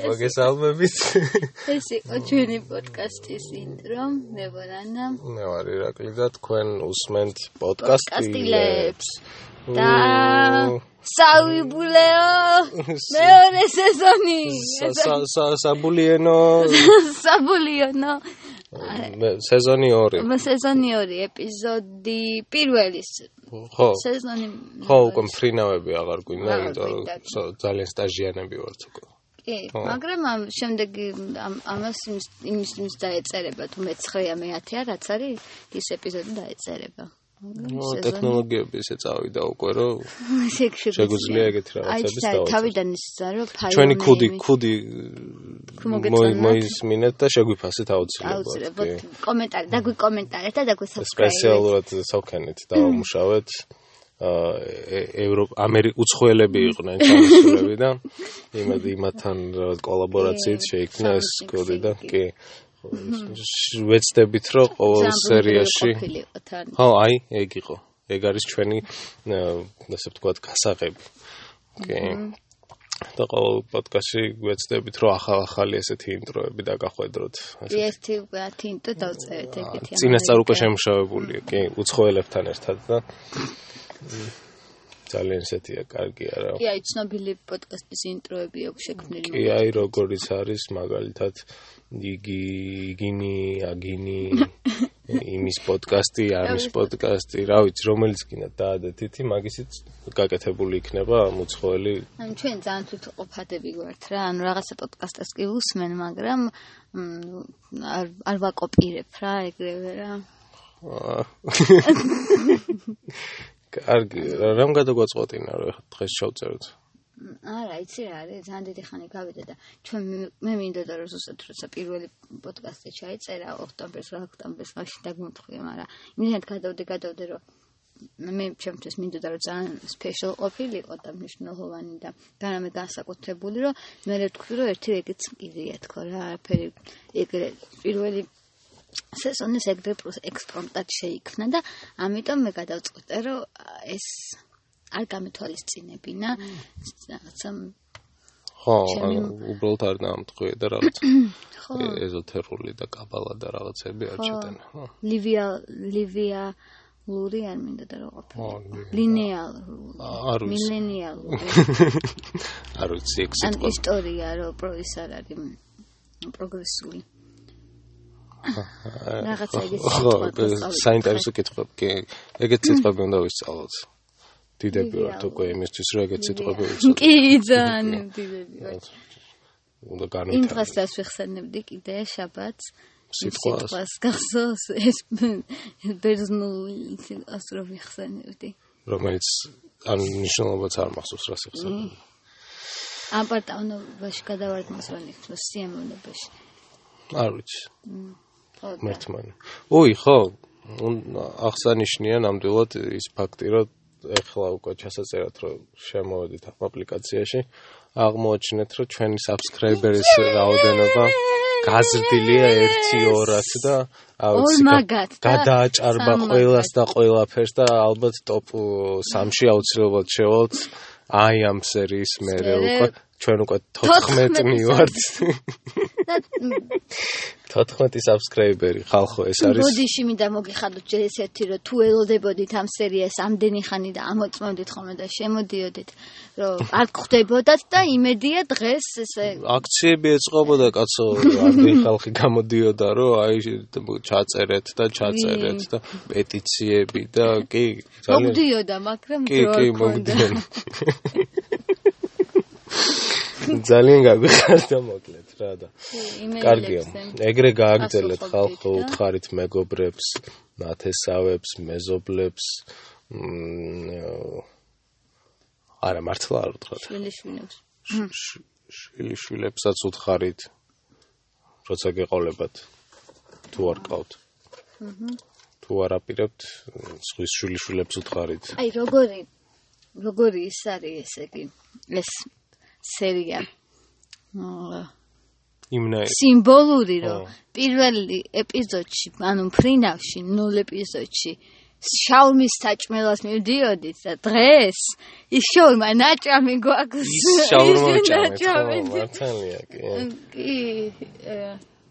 მოგესალმებით. ეს იყო ჩვენი პოდკასტის ინტრო, მე ვარ ანა. მე ვარ ირაკლი და თქვენ უსმენთ პოდკასტილებს. და საუიბულეო მეორე სეზონი. საბულიენო. საბულიენო. მე სეზონი 2. მე სეზონი 2 ეპიზოდი პირველი. ხო. სეზონი ხო, უკვე ფრინავები აღარ გვინდა, იმიტომ რომ ძალიან სტაჟიანები ვართ უკვე. კი, მაგრამ ამ შემდეგი ამას იმის იმის დაეწერება თუ მე-9-ა მე-10-ა რაც არის ის ეპიზოდი დაეწერება. ნუ ტექნოლოგიები ესე წავიდა უკვე რომ შეგვიძლია ეგეთი რაღაცების დავა. აი, თავიდან ისე რომ ფაილები ჩვენი ქუდი ქუდი მოისმინეთ და შეგვიფასეთ აუცილებლად. აუცილებლად კომენტარი დაგვიკომენტარეთ და დაგვისაბსკრაიბეთ. სპეციალურად სოქენით დავამუშავეთ. აა ევროპა ამერიკ უცხოელები იყვნენ ჩამოსულები და იმად იმათთან კოლაბორაციით შეიქმნა ეს კოდი და კი ვეცდებით რომ ყოველ სერიაში ხო აი ეგ იყო. ეგ არის ჩვენი ასე ვთქვათ გასაღები. კი და ყოველ პოდკასტში ვეცდებით რომ ახალ-ახალი ესეთი ინტროები დაგახვედროთ. ასე ერთი 10 ინტრო დავწერეთ ეგეთი წინასწარ უკვე შემშავებულია კი უცხოელებთან ერთად და ძალიან ესეთია კარგია რა. კი, აი ცნობილი პოდკასტის ინტროები აქვს შექმნილი. კი, აი როგორიც არის მაგალითად იგი იგინი, აგინი იმის პოდკასტი, ამის პოდკასტი, რა ვიცი, რომელიც კიდე დაადეთ ითი, მაგისიც გაკეთებული იქნება მოცხოელი. ანუ ჩვენ ძალიან თვითყოფადები ვართ რა, ანუ რაღაცა პოდკასტს კი უსმენ, მაგრამ არ არ ვაკოპირებ რა, ეგრევე რა. კარგი, რამ გადაგვაწყვეტინა ეხლა დღეს შევწეროთ? არა, იცი რა არის, ძალიან დიდი ხანი გავიდა და ჩვენ მე მინდოდა რომ ზუსტად როცა პირველი პოდკასტი ჩაიწერა ოქტომბერს, ოქტომბერს მაშინ დაგმოთხვია, მაგრამ იმენად გადავდე, გადავდე რომ მე ჩემთვის მინდოდა რომ ძალიან სპეციალ ყოფილიყო და მნიშვნელოვანი და განამე განსაკუთრებული რომ მე ვთქვი რომ ერთი ეგეც მყიდია თქო რა, არაფერი ეგრე პირველი სეზონის ეგრე პლუს ექსპრომტად შეიქმნა და ამიტომ მე გადავწყვიტე რომ ეს არ გამეთვალისწინებინა. რაღაცა ხო უბრალოდ არ დაამტყვია და რაღაც ეზოთერული და კაბალა და რაღაცები არ ჩატენა ხო. ლივია ლივია ლური არ მინდა და რა ყოფილი ლინეალ მილენიალ არ ვიცი. ეს ან ისტორია რომ ის არ არის პროგრესული რაღაცა ეგეთი საინტერესო კითხვები კი ეგეთ სიტყვები უნდა ვისწავლოთ. დიდები ვართ უკვე იმისთვის რომ ეგეთ სიტყვები ვიცოდეთ კი ძალიან დიდები ვართ. უნდა განვითარდეს იმ დღეს რას ვიხსენებდი კიდე შაბათს სიტყვას. გახსოვს ეს ბერძნული ასრო ვიხსენებდი რომელიც ან ნიშნულობაც არ მახსოვს რას იხსენებდი ამ პარტავნობაში გადავარდ მას რა ნიშნავს სიამოვნებაში არ ვიცი მერტმანი. ოი, ხო, აღსანიშნია ნამდვილად ის ფაქტი, რომ ეხლა უკვე ჩასაწერად რომ შემოვედით ამ აპლიკაციაში, აღმოაჩინეთ, რომ ჩვენი subscriber-ის რაოდენობა გაზრდილია 1-2-ად და აუცილებლად გადააჭარბა ყველას და ყველაფერს და ალბათ ტოპ 3-ში აუცილებლად შევალთ აი ამ სერიის მერე უკვე ჩვენ უკვე 14 მივართ. 14 subscriber-ი ხალხო ეს არის. ბოდიში მინდა მოგიხადოთ ჯერ ესეთი რომ თუ ელოდებოდით ამ სერიას ამდენი ხანი და ამოწმოდით ხოლმე და შემოდიოდით რომ არ გხვდებოდათ და იმედია დღეს ესე აქციები ეწყობოდა კაცო ამდენი ხალხი გამოდიოდა რომ აი ჩაწერეთ და ჩაწერეთ და პეტიციები და კი ძალიან მოდიოდა მაგრამ კი კი მოდიოდა ძალიან გაგვიხარდა მოკლედ რა და კარგია. ეგრე გააგრძელეთ ხალხო უთხარით მეგობრებს ნათესავებს მეზობლებს არა მართლა არ უთხრათ შვილიშვილებს შვილიშვილებსაც უთხარით როცა გეყოლებათ თუ არ ყავთ. თუ არ აპირებთ სხვის შვილიშვილებს უთხარით. აი როგორი როგორი ის არის ესე იგი ეს სერია. იმნა სიმბოლური რომ პირველი ეპიზოდში, ანუ ფრინავში, ნულ ეპიზოდში შაურმის საჭმელას მივდიოდით და დღეს ის შაურმა ნაჭამი გვაქვს. ის შაურმა ნაჭამი მართალია კი. კი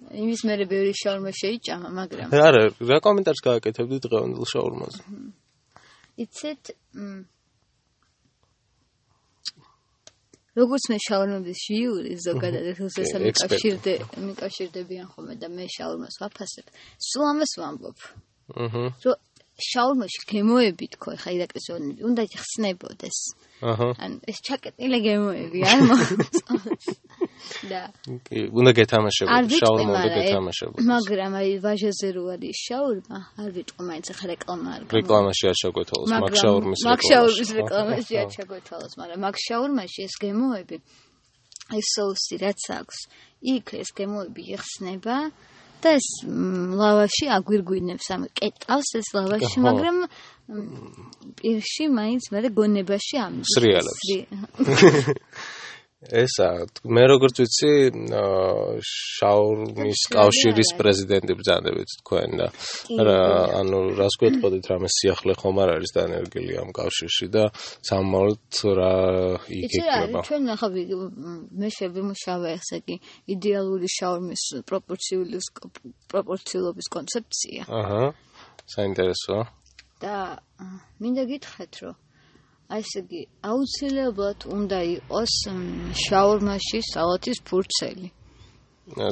იმის მერე ბევრი შაურმა შეიჭამა მაგრამ არა რა კომენტარს გააკეთებდი დღევანდელ შაურმაზე იცით როგორც მე შაურმების ჟიური ზოგადად როდესაც მიკავშირდე მიკავშირდებიან ხოლმე და მე შაურმას ვაფასებ. სულ ამას ვამბობ. აჰა. რომ შალმოში გემოები თქო ხა ირაკლის იონი უნდა იხსნებოდეს აჰა. ან ეს ჩაკეტილი გემოები არ მოწონს და უნდა გეთამაშებოდი შაურმა უნდა გეთამაშებოდი. მაგრამ აი ვაჟაზე რო არის შაურმა? არ ვიტყვი მაინც ხა რეკლამა არ რეკლამაში არ შეგვეთვალოს მაგ შაურმის რეკლამაში. მაგ შაურმის რეკლამაში არ შეგვეთვალოს მაგრამ მაგ შაურმაში ეს გემოები ეს სოუსი რაც აქვს იქ ეს გემოები იხსნება და ეს ლავაში აგვირგვინებს ამ კეტავს ეს ლავაში მაგრამ პირში მაინც მე გონებაში ამის სრიალებს ესა მე როგორც ვიცი შაურმის კავშირის პრეზიდენტი ბრძანდებით თქვენ და რა ანუ რას გვეტყოდით რამე სიახლე ხომ არ არის დანერგილი ამ კავშირში და სამმალთ რა იგეკნება ჩვენ ახლა მე შევიმუშავე ესე კი იდეალური შაურმის პროპორციულის პროპორციულობის კონცეფცია. აჰა საინტერესოა. და მინდა გითხრათ რომ აი ესე იგი აუცილებლად უნდა იყოს შაურმაში სალათის ფურცელი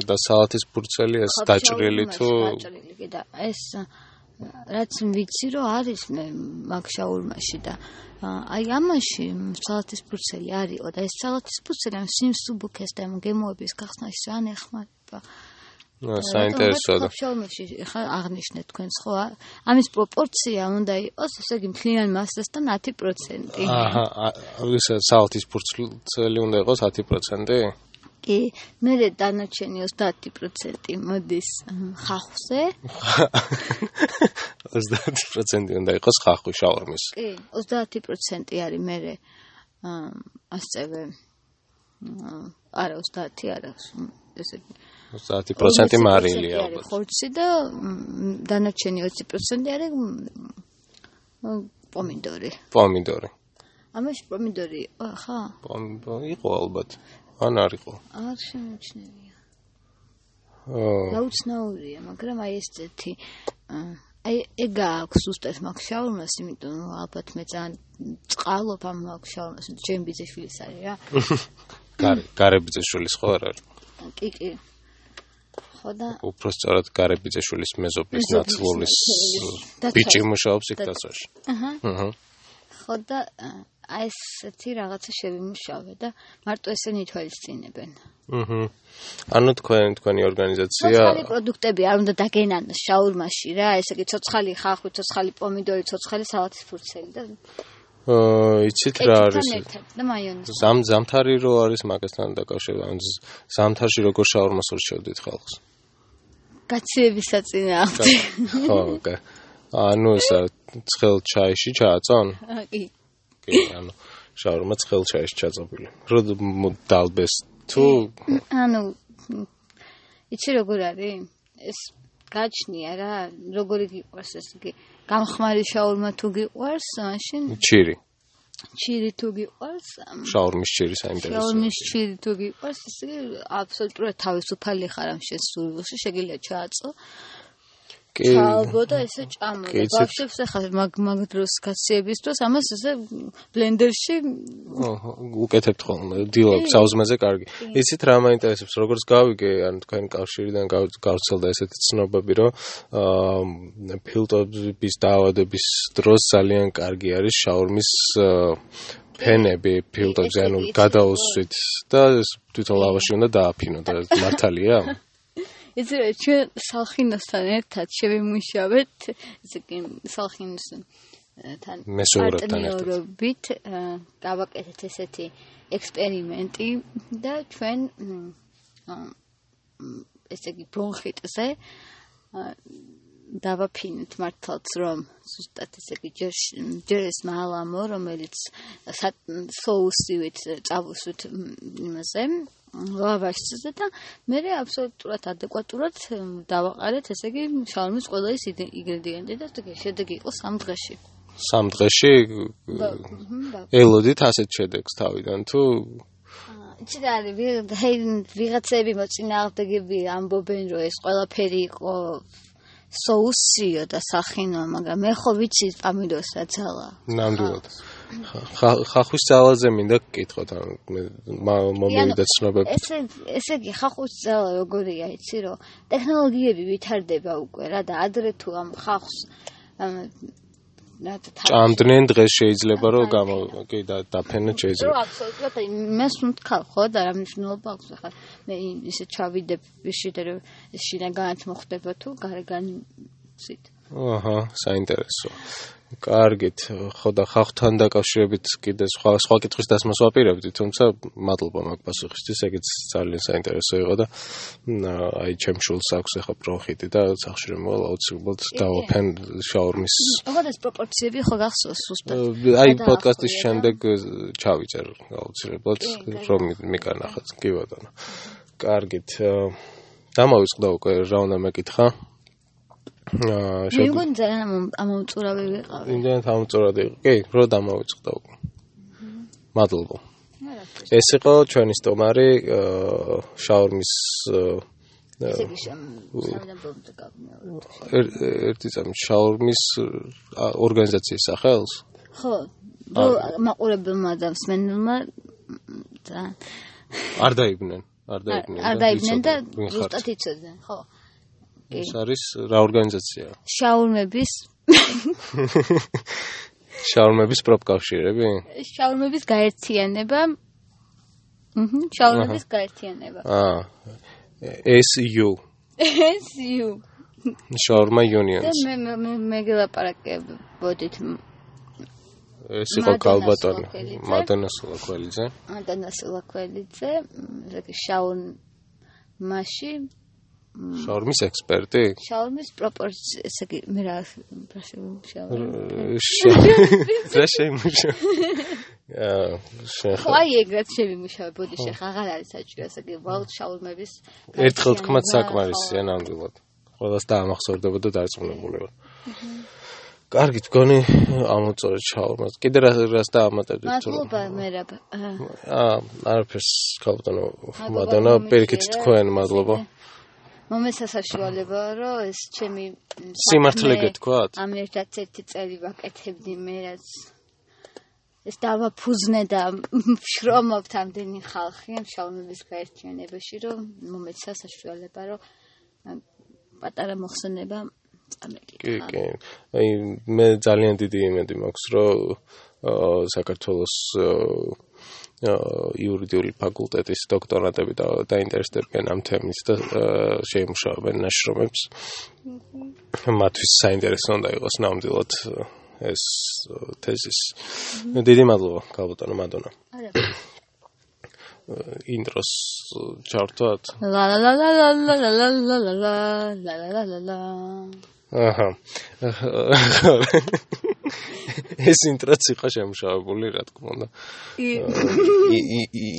და სალათის ფურცელი ეს დაჭრილი თუ? დაჭრილი და ეს რაც ვიცი რომ არის მე მაგ შაურმაში და აი ამაში სალათის ფურცელი არისო და ეს სალათის ფურცელი ამ სიმსუბუქეს და გემოების გახსნაში ძალიან ეხმარება საინტერესოა. შაურმაში ხა აღნიშნეთ თქვენს ხო? ამის პროპორცია უნდა იყოს, ესე იგი მთლიან მასასთან 10%. აჰა, ის საალთის ფურცელი უნდა იყოს 10%? კი, მე დანარჩენი 30% მოდის ხახვზე. 30% უნდა იყოს ხახვი შაურმის. კი, 30% არის მე ასწევე არა 30 არა ესე იგი 30% მარილია ალბათ. ხორცი და დანარჩენი 20% არის პომიდორი. პომიდორი. ამაში პომიდორი ხა? პომიდორი იყო ალბათ. ან არ იყო? არ შემოჩნევია. აა. დაუცნაურია, მაგრამ აი ეს წეთი აი ეგა აქვს უბრალოდ მაგ შაურმას, იმიტომ რომ ალბათ მე ძალიან წყალობ ამ მაგ შაურმას, ჯემბიძეშვილის არის რა. გარე, გარებიძეშვილის ხო არ არის? კი, კი. ხო და უფრო სწორად გარებიძეშვილის მეზობლის ნაცვლის ბიჭი მუშაობს იქ დასოში. აჰა. აჰა. ხო და აი ესეთი რაღაცა შევიმუშავე და მარტო ესენი თვალისწინებენ. აჰა. ანუ თქვენ თქვენი ორგანიზაცია ცოცხალი პროდუქტები არ უნდა დაგენანოს შაურმაში რა, ესე იგი ცოცხალი ხახვი, ცოცხალი პომიდორი, ცოცხალი სალათის ფურცელი და აა იცით რა არის და მაიონეზი. ზამ ზამთარი რო არის მაგასთან დაკავშირებით, ან ზამთარში როგორ შაურმას ურჩევდით ხალხს? გაციების საწინააღმდე. ხო, კი. ანუ ეს ცხელ ჩაიში ჩააწონ? კი. კი, ანუ შაურმა ცხელ ჩაიში ჩაწობილი. რო დალბეს თუ ანუ იცი როგორ არის? ეს გაჩნია რა, როგორი გიყვარს ეს იგი გამხმარი შაურმა თუ გიყვარს, მაშინ ჩირი. ჩირი თუ გიყვარს? შაურმის ჩირი საინტერესოა. შაურმის ჩირი თუ გიყვარს, ისე აბსოლუტურად თავისუფალი ხარ ამ შენ სურვილში, შეგიძლია ჩააწო. ჩაალბო და ესე ჭამო. ბავშვებს ახლა მაგ მაგ დროს გაციების დროს ამას ესე ბლენდერში ოჰო, უკეთებთ ხოლმე. დილობ საუზმეზე კარგი. იცით რა მაინტერესებს, როგორც გავიგე, ან თქვენ კავშირიდან გავცელდა ესეთი ცნობები, რომ აა ფილტრების დაავადების დროს ძალიან კარგი არის შაურმის ფენები ფილტრზე, ანუ გადაუსვით და თვითონ ლავაში უნდა დააფინო და მართალია? ეს ჩვენ სალხინოსთან ერთად შევიმუშავეთ, ესე იგი სალხინის თან პარტნიორობით გავაკეთეთ ესეთი ექსპერიმენტი და ჩვენ ესე იგი ბრონხიტზე დავაფინეთ მართლაც რომ ზუსტად ესე იგი ჯერ ჯერ ეს მალამო რომელიც სოუსივით წავუსვით იმაზე ლავაშზე და მე აბსოლუტურად ადეკვატურად დავაყარეთ, ესე იგი, შალმის ყველა ის ინგრედიენტი და შედეგი იყო 3 დღეში. 3 დღეში ელოდით ასეთ შედეგს თავიდან თუ იცი რა არის ვიღაცები მოწინააღმდეგები ამბობენ რომ ეს ყველაფერი იყო соусио და სახინო, მაგრამ მე ხო ვიცი პამიდოს რა ძალა. ნამდვილად. ხახვის ძალაზე მინდა გკითხოთ, ანუ მომივიდა ცნობები. ესე ესე იგი ხახვის ძალა როგორია, იცი რომ ტექნოლოგიები ვითარდება უკვე რა და ადრე თუ ამ ხახს ჭამდნენ დღეს შეიძლება რომ გამო კი და დაფენა შეიძლება. რა აბსოლუტურად მე სუნთქავ ხო და რა მნიშვნელობა აქვს ახლა მე ისე ჩავიდებ ისე რომ შინაგანაც მოხდება თუ გარეგან სით. აჰა, საინტერესო. კარგით, ხო და ხალხთან დაკავშირებით კიდე სხვა სხვა კითხვის დასმას ვაპირებდი, თუმცა მადლობა მაგ პასუხისთვის, ეგეც ძალიან საინტერესო იყო და აი ჩემ შულს აქვს ახლა პროხიტი და სახში რომ აუცილებლად დავაფენ შაურმის. ოღონდ ეს პროპორციები ხო გახსოვს ზუსტად? აი პოდკასტის შემდეგ ჩავიწერ აუცილებლად რომ მიკანახოთ, კი ბატონო. კარგით. დამოვიწყდა უკვე რა უნდა მეკითხა? მე ძალიან ამომწურავი ვიყავი. იმდენად ამომწურავი. კი, რო დამოვიწყდა უკვე. მადლობა. ეს იყო ჩვენი სტომარი შაურმის ერთი წამი შაურმის ორგანიზაციის სახელს? ხო. რო მაყურებელმა და მსმენელმა და არ დაიბნენ. არ დაიბნენ. არ დაიბნენ და ზუსტად იცოდნენ, ხო. ეს არის რა ორგანიზაციაა? შაურმების შაურმების პროფკავშირები? შაურმების გაერთიანება. აჰა, შაურმების გაერთიანება. აა. SU. SU. შაურმა unions. და მე მე მე გელაპარაკებოდით ეს იყო კალბატონი მადონა სულაკველიძე მადონა სულაკველიძე ეს შაურმაში შაურმის ექსპერტი? შაურმის პროპორცია, ესე იგი, მე რა შაურმი. რა შემუშა? აა, შეხა. ხო, აი ეგრეთ შემუშავე, ბოდი შეხა, აღარ არის საჭირო, ესე იგი, ვალ შაურმების. ერთხელ თქმაც საკმარისია ნამდვილად. ყველას დაამახსოვრდება და დარწმუნებულება. კარგი, თქვენი ამოწორეთ შაურმას. კიდე რა რას დაამატებთ? მადლობა, მე რა. აა, არაფერს, ქალბატონო, მადონა, პირიქით თქვენ, მადლობა. მომეცა საშუალება რომ ეს ჩემი სიმართლე გეთქვათ ამ ერთად ერთი წელი ვაკეთებდი მე რაც ეს დავაფუძნე და შრომობთ ამდენი ხალხი ამ შაუმების გაერთიანებაში რომ მომეცა საშუალება რომ პატარა მოხსენება კი კი. აი მე ძალიან დიდი იმედი მაქვს რომ საქართველოს იურიდიული ფაკულტეტის დოქტორატები და დაინტერესდებიან ამ თემით და შეიმუშავებენ ნაშრომებს. მათთვის საინტერესო უნდა იყოს ნამდვილად ეს თეზისი. დიდი მადლობა, კალბატონო მადონა. ინტროს ჩართვათ. ლა ლა ლა ლა ლა ლა ლა ლა ლა ლა ლა ლა ლა აჰა. ეს ინტროც იყო შემშავებული, რა თქმა უნდა.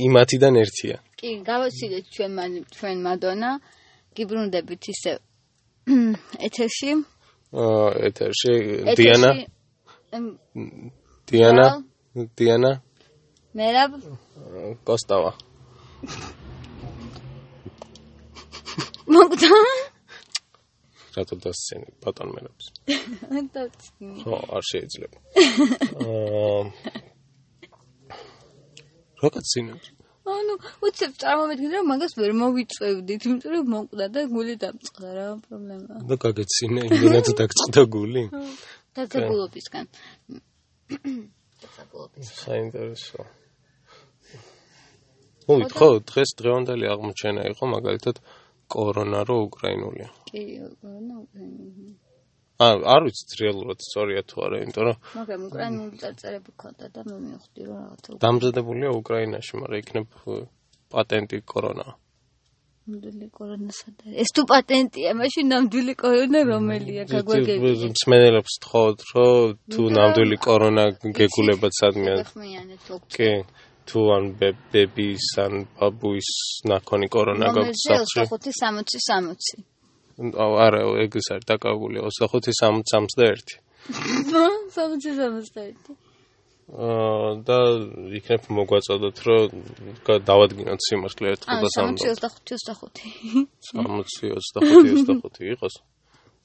იმათიდან ერთია. კი, გავაცილეთ ჩვენ ჩვენ მადონა. გიბრუნდებით ისე ეთერში. აა ეთერში დიანა. დიანა. დიანა. მერაბ. კოსტავა. მოგდა? რატო დასცენი ბატონ მენებს? დაცინი. ხო, არ შეიძლება. აა როგორ ცინებს? ანუ უცებ წარმოვიდგინე რომ მაგას ვერ მოვიწევდით, იმიტომ რომ მოკვდა და გული დამწყდა რა პრობლემაა. და გაგეცინე, იმენად დაგწყდა გული. დაწებულობისგან. დაწებულობის. საინტერესო. ხო, დღეს დღევანდელი აღმოჩენა იყო მაგალითად კორონა რო უკრაინულია. კი, კორონა უკრაინული. აა, არ ვიცი რეალურად სწორია თუ არა, იმიტომ რომ მაგრამ უკრაინული წარწერები ქონდა და მე მივხვდი რომ რაღაცა დამზადებულია უკრაინაში, მაგრამ იქნებ პატენტი კორონა. ნამდვილი კორონა სადა? ეს თუ პატენტია, მაშინ ნამდვილი კორონა რომელია? გაგვაგები. მსმენელებს თხოვთ, რომ თუ ნამდვილი კორონა გეგულებათ სადმე. კი. თუ ან ბების ან ბაბუის ნაკონი კორონა გაქვს სახლში 25 60 60 აუ არა ეგ ის არის დაკავებული 25 60 61 60 61 აა და იქნებ მოგვაწოდოთ რომ დავადგინოთ სიმართლე ერთხელ და სამწი 25 25 60 25 25 იყოს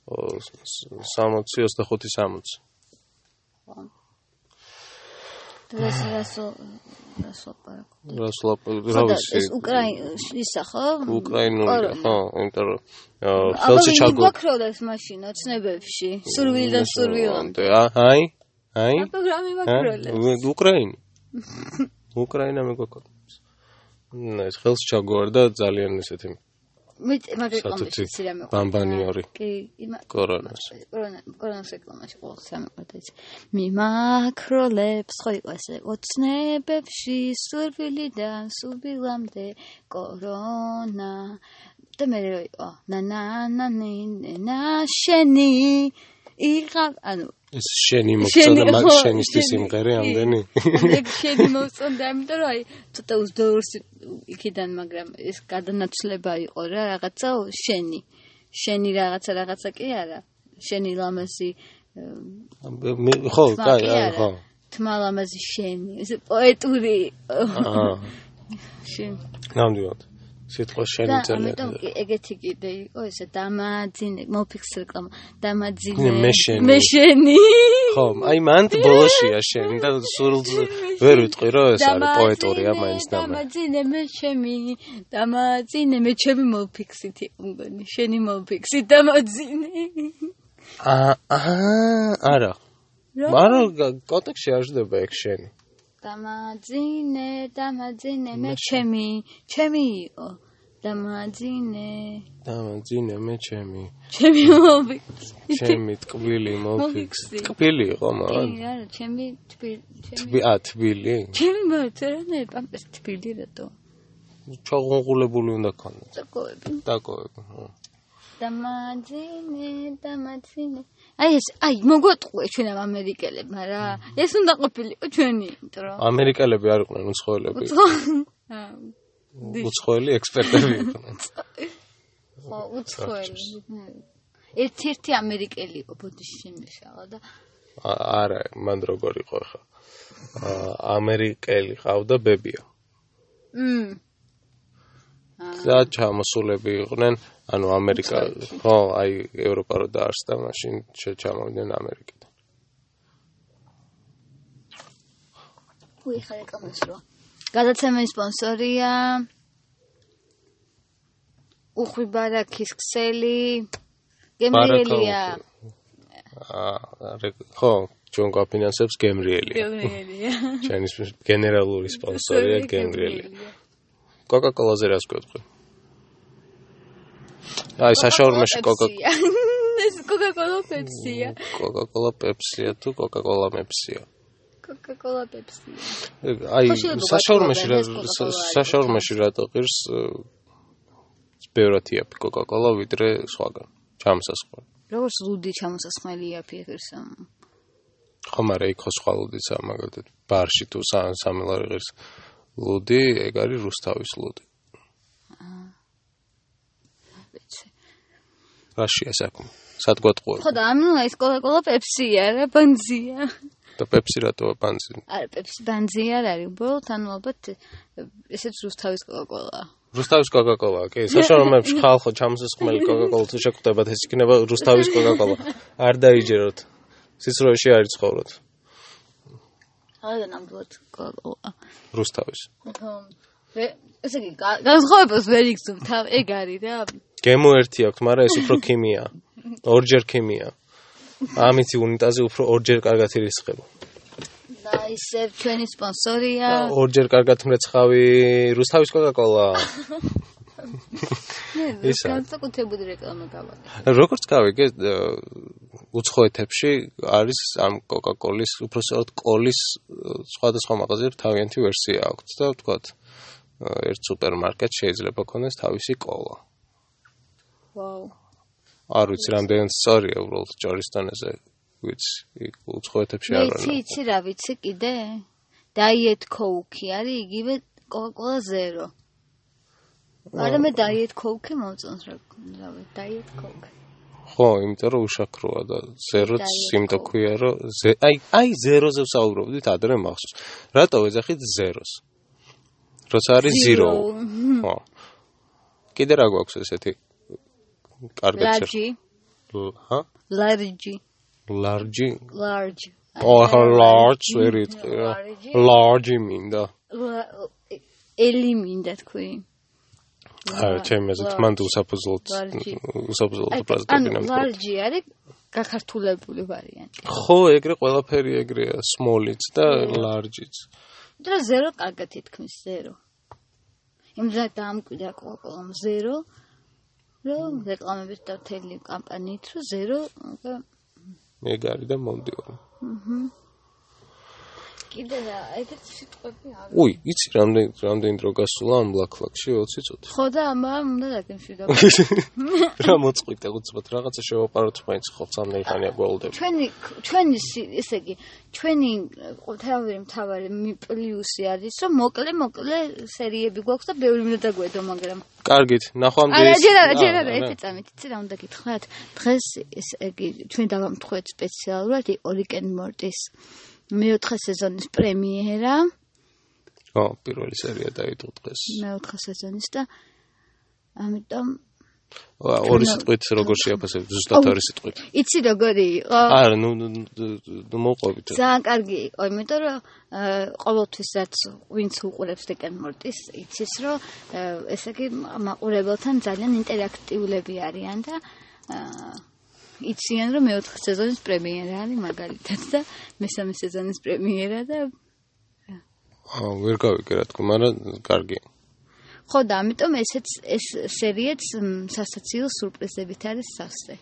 60 25 60 დღეს რასო რასო პარაკო რასო რავისი ეს უკრაინის ხო უკრაინული ხო იმიტომ რომ ხელში ჩაგო აბა გაქროლეს მაშინა ცნებებში სურვილიდან სურვილამდე. აი აი პროგრამი ვაქროლეს უკრაინი? უკრაინა მეგოქოლებს ეს ხელში ჩაგო და ძალიან ესეთი მე მაგეკომში სირამე ბამბანიორი კი იმა კორონას. კორონა კორონას რეკლამაში ყოველ სამყარო ეს. მე მაკროლებს ხო იყო ესე ოცნებებში სურვილიდან სუბილამდე კორონა. და მე რო იყო ნა ნა ნა ნა შენი იღა ანუ ეს შენი მოგწოდა მაგ შენისთვის იმღერე ამდენი. ეგ შენი მოგწოდა იმიტომ რომ აი ცოტა უსდორს იქიდან მაგრამ ეს გადანაცვლება იყო რა რაღაცა შენი. შენი რაღაცა რაღაცა კი არა. შენი ლამაზი ხო კაი ხო. თმა ლამაზი შენი ეს პოეტური აა შენ ნამდვილად სიტყვა შენი ძალიან. და ამიტომ ეგეთი კიდე იყო ესე დამაძინე, მოფიქს რეკლამა, დამაძინე. მე შენი. ხო, აი მანდ ბოლოშია შენი და სულს ვერ ვიტყვი რომ ეს არის პოეტურია მაინც დამა. დამაძინე მე შემი, დამაძინე მე ჩემი მოფიქსით მგონი, შენი მოფიქსით დამაძინე. აა არა. მარო კონტექსტი არ ჟდება ეგ შენი. დამაძინე, დამაძინე მე ჩემი, ჩემი იყო. დამაძინე. დამაძინე მე ჩემი. ჩემი მოფიქსი. ჩემი ტკბილი მოფიქსი. ტკბილი იყო მაგრამ. კი, არა, ჩემი ტკბი, ა, ტკბილი. ჩემი მოწერანე, პამპეს ტკბილი რატო? ჩაღუნღულებული უნდა ქონდეს. დაკოები. დაკოები, ხო. დამაძინე, დამაძინე. აი ეს აი მოგვეტყვე ჩვენ ამ ამერიკელებმა რა ეს უნდა ყოფილიყო ჩვენი იმიტომ რომ ამერიკელები არ იყვნენ უცხოელები უცხოელი ექსპერტები იყვნენ. ხო უცხოელი ერთ-ერთი ამერიკელი იყო ბოდიში შემიშალა და არა მან როგორ იყო ხა ამერიკელი ყავდა ბებია. მმ და ჩამოსულები იყვნენ ანუ ამერიკა ხო აი ევროპა რო დაარსდა მაშინ შეჩამოვდნენ ამერიკიდან. უი ხარ ეკამას რო გადაცემის სპონსორია უხვი ბარაქის ქსელი. გემრიელია. აა ხო ჩვენ გვაფინანსებს გემრიელია. გემრიელია. ჩვენი გენერალური სპონსორია გემრიელია. კოკა-კოლაზე რას გვეთქვი? აი, საშაურმეში კოკა ეს კოკა-კოლა პეპსია. კოკა-კოლა პეპსია თუ კოკა-კოლა მეპსია? კოკა-კოლა პეპსია. აი, საშაურმეში რა საშაურმეში რატო ღირს ბევრად იაფი კოკა-კოლა ვიდრე სხვაგან? ჩამოსასხმელი. როგორც ლუდი ჩამოსასხმელი იაფი ღირს. ხო, მაგრამ იქ ხო სხვა ლუდისა, მაგალითად, ბარში თუ სამილარი ღირს. ლუდი, ეგ არის რუსთავის ლუდი. რაშია საქმე? სად გვატყუე? ხო და ანუ ეს კოკა-კოლა პეპსია რა, ბანზია. და პეპსი რატოა ბანზი? არა, პეპსი ბანზი არ არის, უბრალოდ ანუ ალბათ ესეც რუსთავის კოკა-კოლა. რუსთავის კოკა-კოლა, კი, საშუალებებში ხალხო ჩამოსხმელი კოკა-კოლა თუ შეგხვდებათ, ეს იქნება რუსთავის კოკა-კოლა. არ დაიჯეროთ. სიცრუეში არ იცხოვროთ. არა ნამდვილად კოკა-კოლა. რუსთავის. ხო. ესე იგი, განსხვავებას ვერ იგზნობ, თავ ეგ არის რა. გემო ერთი აქვს, მაგრამ ეს უფრო ქიმია. ორჯერ ქიმია. ამითი უნიტაზი უფრო ორჯერ კარგად ირისხება. და ისე ჩვენი სპონსორია. ორჯერ კარგად მრეცხავი რუსთავის კოკა-კოლა. ეს განსაკუთრებული რეკლამა გავა. როგორც გავიგე, უცხოეთებში არის ამ კოკა-კოლის, უბრალოდ კოლის სხვადასხვა მაღაზიებში თავიანთი ვერსია აქვს და ვთქვათ, ერთ სუპერმარკეტ შეიძლება ქონდეს თავისი კოლა. ვაუ. არ ვიცი რამდენად სწორია უბრალოდ ჯორისტონეზე, ვიცი, უცხოეთებში არ არის. ვიცი, ვიცი რა ვიცი კიდე? Diet Coke არის იგივე Coca-Cola Zero. არა მე Diet Coke მომწონს რა, რავი, Diet Coke. ხო, იმიტომ რომ უშაქროა და Zero-ც იმდა ქვია რომ აი აი Zero-ზე ვსაუბრობდით ადრე მახსოვს. რატო ეძახით Zero-ს? როცა არის Zero. ხო. კიდე რა გვაქვს ესეთი კარგი წერტილი? ჰა? Large. Large. Large. Oh, large ვერი ტყია. Large მინდა. ელი მინდა თქვი. აა, ჩემეზეთ მანდ უსაფუძვლოდ უსაფუძვლოდ პრეზიდენტი ნამ. ანუ large არის გაქართულებული ვარიანტი. ხო, ეგრე ყველაფერი ეგრეა, small-იც და large-იც. და ზერო კარგად ითქმის ზერო. იმდა დამკვიდა კოკოლომ ზერო. რომ რეკლამებით და თელი კამპანიით რომ ზერო მეგარი და მომდიორი. აჰა. კიდე ეგეთი სიტყვები არის. უი, იცი რამდენ რამდენ დრო გასულა ამ ბლაკ-ფლაკში 20 წუთი. ხო და ამან უნდა დაგემშვიდობა. რა მოწყვიტე უცბად რაღაცა შევაპაროთ მაინც ხო სამნეიხანია გველდები. ჩვენი ჩვენი ესე იგი ჩვენი ყოველთავი მთავარი პლუსი არის რომ მოკლე მოკლე სერიები გვაქვს და ბევრი უნდა დაგვედო მაგრამ კარგით, ნახვამდის. არა, ჯერ არა, ჯერ არა, ერთი წამით, იცი რა უნდა გითხრათ? დღეს ესე იგი ჩვენ დავამთხვეთ სპეციალურად ოლიკენ მორტის მეოთხე სეზონის პრემიერა. ო, პირველი სერია დაიდო დღეს. მეოთხე სეზონის და ამიტომ ორი სიტყვით როგორ შეაფასებ ზუსტად ორი სიტყვით იცი როგორი იყო არა ნუ ნუ მოყვებით ძალიან კარგი იყო იმიტომ რომ ყოველთვის რაც ვინც უყურებს დეკენ მორტის იცის რომ ესე იგი მაყურებელთან ძალიან ინტერაქტიულები არიან და იციან რომ მეოთხე სეზონის პრემიერა არის მაგალითად და მესამე სეზონის პრემიერა და აა ვერ გავიგე რა თქმა უნდა კარგი. ხო და ამიტომ ესეც ეს სერიაც სასაცილო სურპრიზებით არის სასწე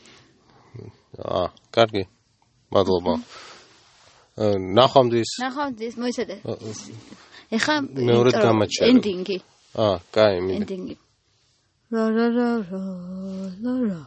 აა კარგი. მადლობა. ნახვამდის. ნახვამდის მოიცადე. ეხა მეორე გამაჩერე ენდინგი აა კაი მინდა. ენდინგი რა რა რა რა რა